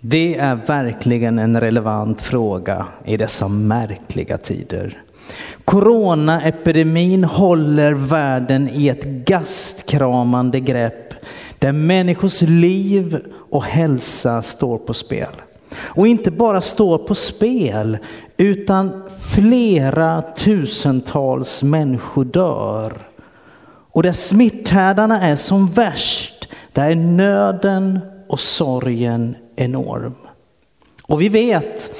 Det är verkligen en relevant fråga i dessa märkliga tider. Coronaepidemin håller världen i ett gastkramande grepp där människors liv och hälsa står på spel. Och inte bara står på spel, utan flera tusentals människor dör. Och där smitthärdarna är som värst, där är nöden och sorgen enorm. Och vi vet,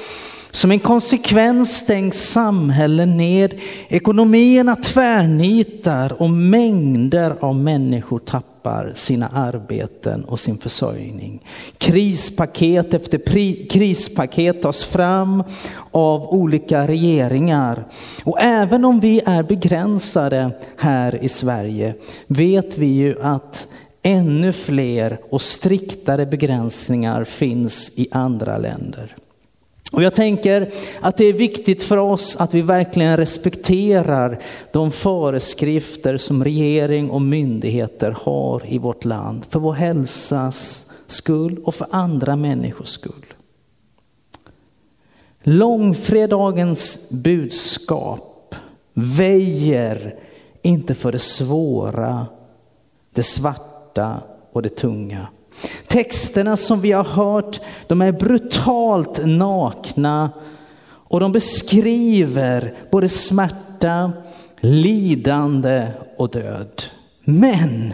som en konsekvens stängs samhällen ned, ekonomierna tvärnitar och mängder av människor tappar sina arbeten och sin försörjning. Krispaket efter krispaket tas fram av olika regeringar. Och även om vi är begränsade här i Sverige vet vi ju att ännu fler och striktare begränsningar finns i andra länder. Och jag tänker att det är viktigt för oss att vi verkligen respekterar de föreskrifter som regering och myndigheter har i vårt land för vår hälsas skull och för andra människors skull. Långfredagens budskap väjer inte för det svåra, det svarta och det tunga. Texterna som vi har hört, de är brutalt nakna och de beskriver både smärta, lidande och död. Men,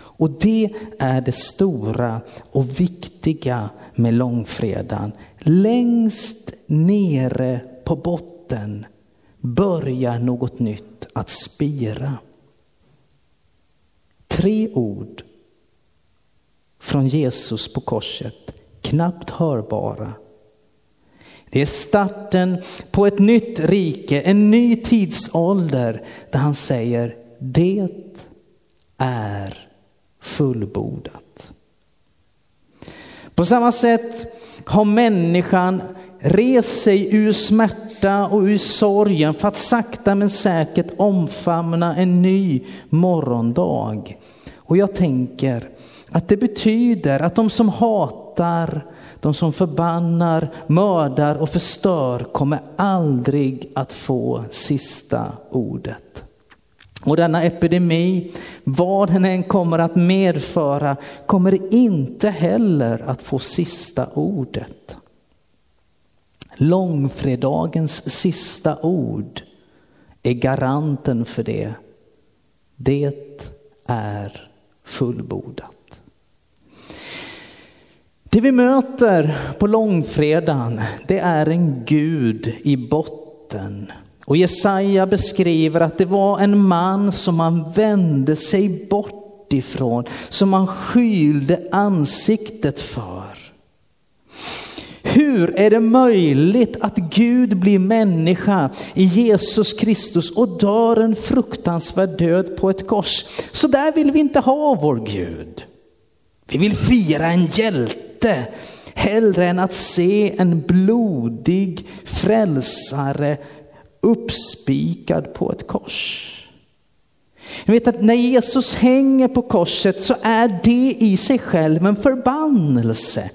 och det är det stora och viktiga med långfredagen, längst nere på botten börjar något nytt att spira. Tre ord från Jesus på korset, knappt hörbara. Det är starten på ett nytt rike, en ny tidsålder där han säger det är fullbordat. På samma sätt har människan rest sig ur smärta och ur sorgen för att sakta men säkert omfamna en ny morgondag. Och jag tänker att det betyder att de som hatar, de som förbannar, mördar och förstör kommer aldrig att få sista ordet. Och denna epidemi, vad den än kommer att medföra, kommer inte heller att få sista ordet. Långfredagens sista ord är garanten för det. Det är fullbordat. Det vi möter på långfredagen, det är en Gud i botten. Och Jesaja beskriver att det var en man som man vände sig bort ifrån, som man skylde ansiktet för. Hur är det möjligt att Gud blir människa i Jesus Kristus och dör en fruktansvärd död på ett kors? Så där vill vi inte ha vår Gud. Vi vill fira en hjälte hellre än att se en blodig frälsare uppspikad på ett kors. Jag vet att när Jesus hänger på korset så är det i sig själv en förbannelse.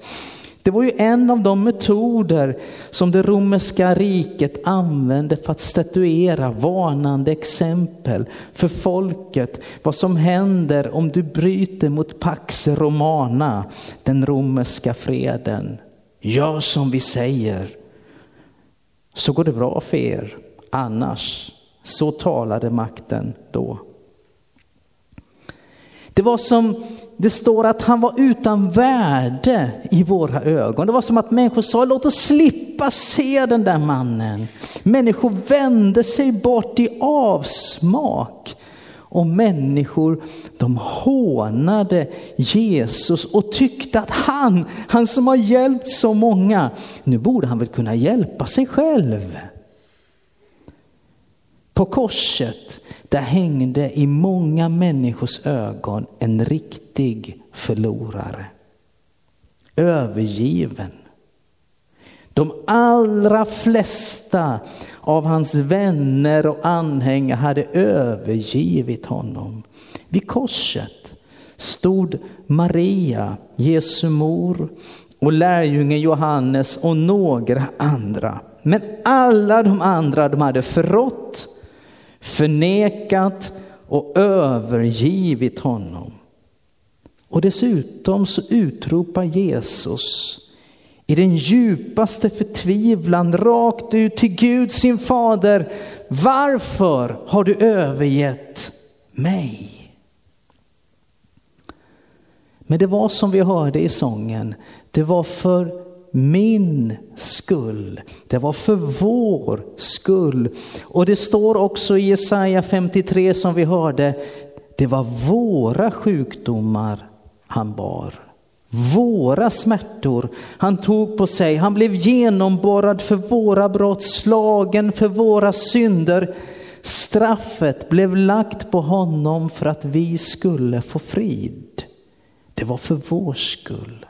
Det var ju en av de metoder som det romerska riket använde för att statuera varnande exempel för folket. Vad som händer om du bryter mot Pax Romana, den romerska freden. Gör som vi säger, så går det bra för er. Annars, så talade makten då. Det var som det står att han var utan värde i våra ögon. Det var som att människor sa, låt oss slippa se den där mannen. Människor vände sig bort i avsmak. Och människor de hånade Jesus och tyckte att han, han som har hjälpt så många, nu borde han väl kunna hjälpa sig själv. På korset, där hängde i många människors ögon en riktig förlorare. Övergiven. De allra flesta av hans vänner och anhängare hade övergivit honom. Vid korset stod Maria, Jesu mor, och lärjungen Johannes och några andra. Men alla de andra de hade förrått, förnekat och övergivit honom. Och dessutom så utropar Jesus i den djupaste förtvivlan rakt ut till Gud sin fader. Varför har du övergett mig? Men det var som vi hörde i sången, det var för min skull. Det var för vår skull. Och det står också i Jesaja 53 som vi hörde, det var våra sjukdomar han bar. Våra smärtor han tog på sig. Han blev genomborrad för våra brott, slagen för våra synder. Straffet blev lagt på honom för att vi skulle få frid. Det var för vår skull.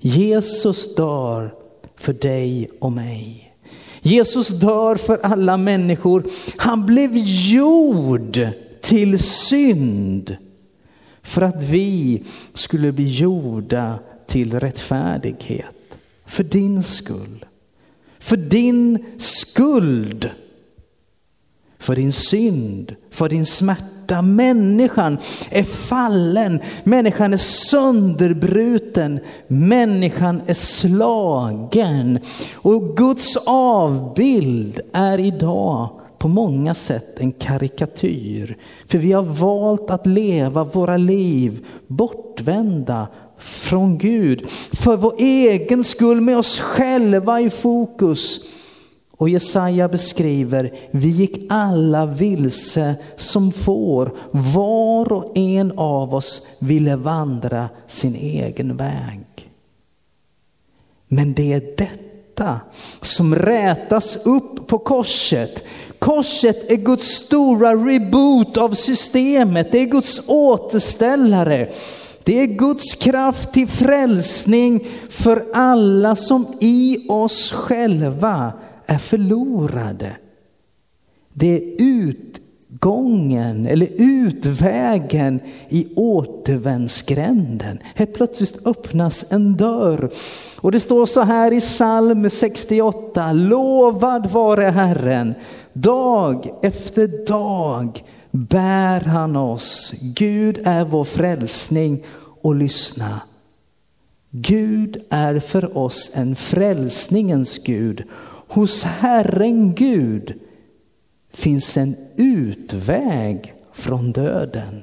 Jesus dör för dig och mig. Jesus dör för alla människor. Han blev gjord till synd för att vi skulle bli gjorda till rättfärdighet. För din skull. För din skuld. För din synd, för din smärta. Människan är fallen, människan är sönderbruten, människan är slagen. Och Guds avbild är idag på många sätt en karikatyr. För vi har valt att leva våra liv bortvända från Gud. För vår egen skull, med oss själva i fokus. Och Jesaja beskriver, vi gick alla vilse som får. Var och en av oss ville vandra sin egen väg. Men det är detta som rätas upp på korset. Korset är Guds stora reboot av systemet. Det är Guds återställare. Det är Guds kraft till frälsning för alla som i oss själva är förlorade. Det är utgången eller utvägen i återvändsgränden. Helt plötsligt öppnas en dörr. Och det står så här i psalm 68. Lovad vare Herren Dag efter dag bär han oss. Gud är vår frälsning och lyssna. Gud är för oss en frälsningens Gud. Hos Herren Gud finns en utväg från döden.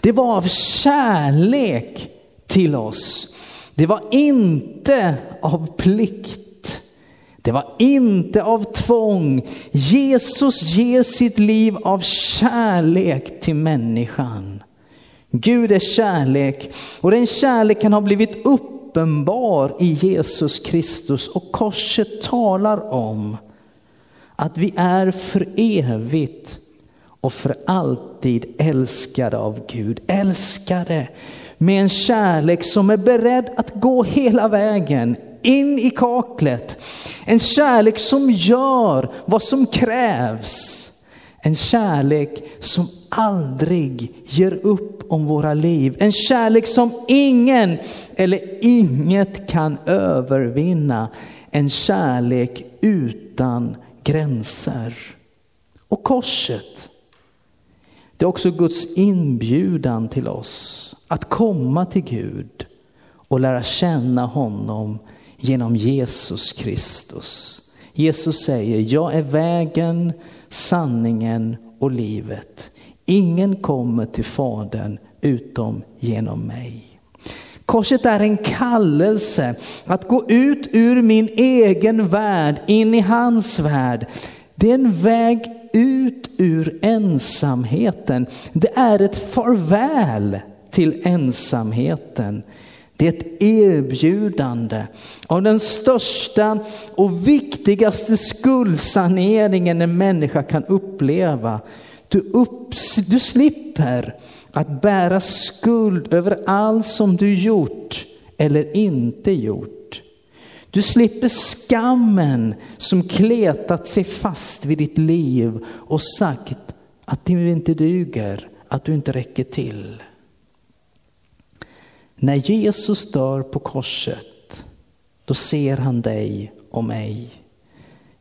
Det var av kärlek till oss. Det var inte av plikt. Det var inte av tvång. Jesus ger sitt liv av kärlek till människan. Gud är kärlek och den kärleken har blivit uppenbar i Jesus Kristus och korset talar om att vi är för evigt och för alltid älskade av Gud. Älskade med en kärlek som är beredd att gå hela vägen in i kaklet. En kärlek som gör vad som krävs. En kärlek som aldrig ger upp om våra liv. En kärlek som ingen eller inget kan övervinna. En kärlek utan gränser. Och korset, det är också Guds inbjudan till oss att komma till Gud och lära känna honom genom Jesus Kristus. Jesus säger, jag är vägen, sanningen och livet. Ingen kommer till Fadern utom genom mig. Korset är en kallelse att gå ut ur min egen värld in i hans värld. Det är en väg ut ur ensamheten. Det är ett farväl till ensamheten. Det är ett erbjudande av den största och viktigaste skuldsaneringen en människa kan uppleva. Du, upp, du slipper att bära skuld över allt som du gjort eller inte gjort. Du slipper skammen som kletat sig fast vid ditt liv och sagt att du inte duger, att du inte räcker till. När Jesus dör på korset, då ser han dig och mig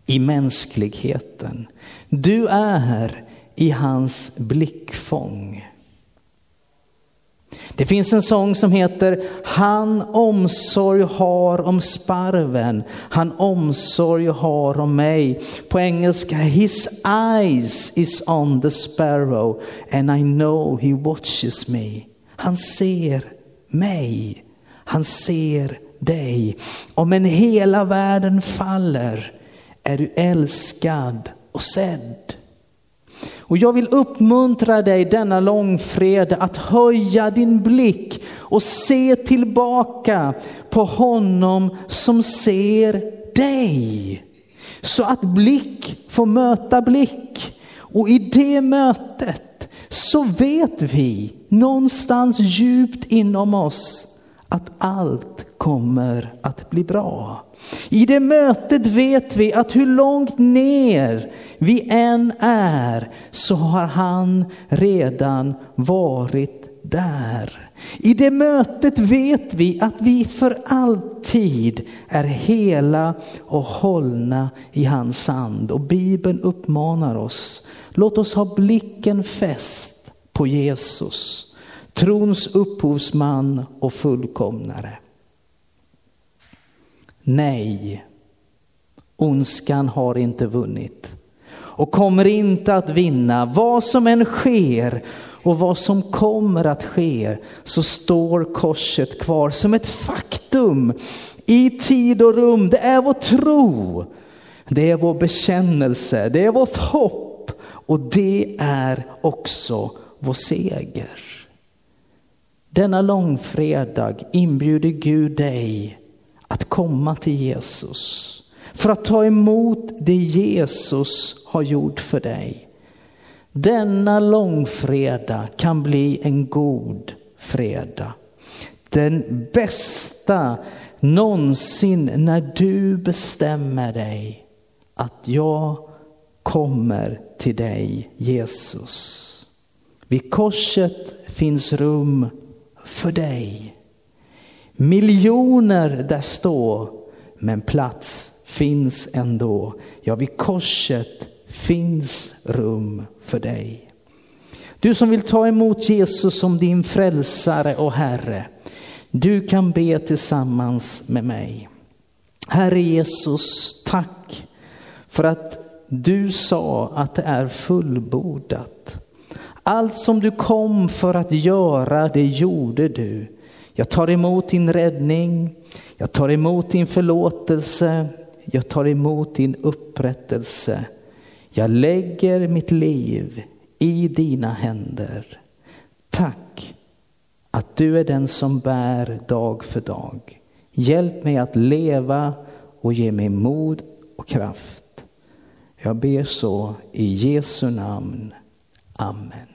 i mänskligheten. Du är i hans blickfång. Det finns en sång som heter Han omsorg har om sparven, han omsorg har om mig. På engelska, His eyes is on the sparrow and I know he watches me. Han ser mig, han ser dig. Om en hela världen faller är du älskad och sedd. Och jag vill uppmuntra dig denna långfredag att höja din blick och se tillbaka på honom som ser dig. Så att blick får möta blick. Och i det mötet så vet vi någonstans djupt inom oss att allt kommer att bli bra. I det mötet vet vi att hur långt ner vi än är så har han redan varit där. I det mötet vet vi att vi för alltid är hela och hållna i hans hand. Och Bibeln uppmanar oss, låt oss ha blicken fäst på Jesus, trons upphovsman och fullkomnare. Nej, ondskan har inte vunnit och kommer inte att vinna. Vad som än sker och vad som kommer att ske så står korset kvar som ett faktum i tid och rum. Det är vår tro, det är vår bekännelse, det är vårt hopp och det är också vår seger. Denna långfredag inbjuder Gud dig att komma till Jesus. För att ta emot det Jesus har gjort för dig. Denna långfredag kan bli en god fredag. Den bästa någonsin när du bestämmer dig att jag kommer till dig Jesus. Vid korset finns rum för dig. Miljoner där står, men plats finns ändå. Ja, vid korset finns rum för dig. Du som vill ta emot Jesus som din frälsare och Herre, du kan be tillsammans med mig. Herre Jesus, tack för att du sa att det är fullbordat. Allt som du kom för att göra, det gjorde du. Jag tar emot din räddning, jag tar emot din förlåtelse, jag tar emot din upprättelse. Jag lägger mitt liv i dina händer. Tack att du är den som bär dag för dag. Hjälp mig att leva och ge mig mod och kraft. Jag ber så i Jesu namn. Amen.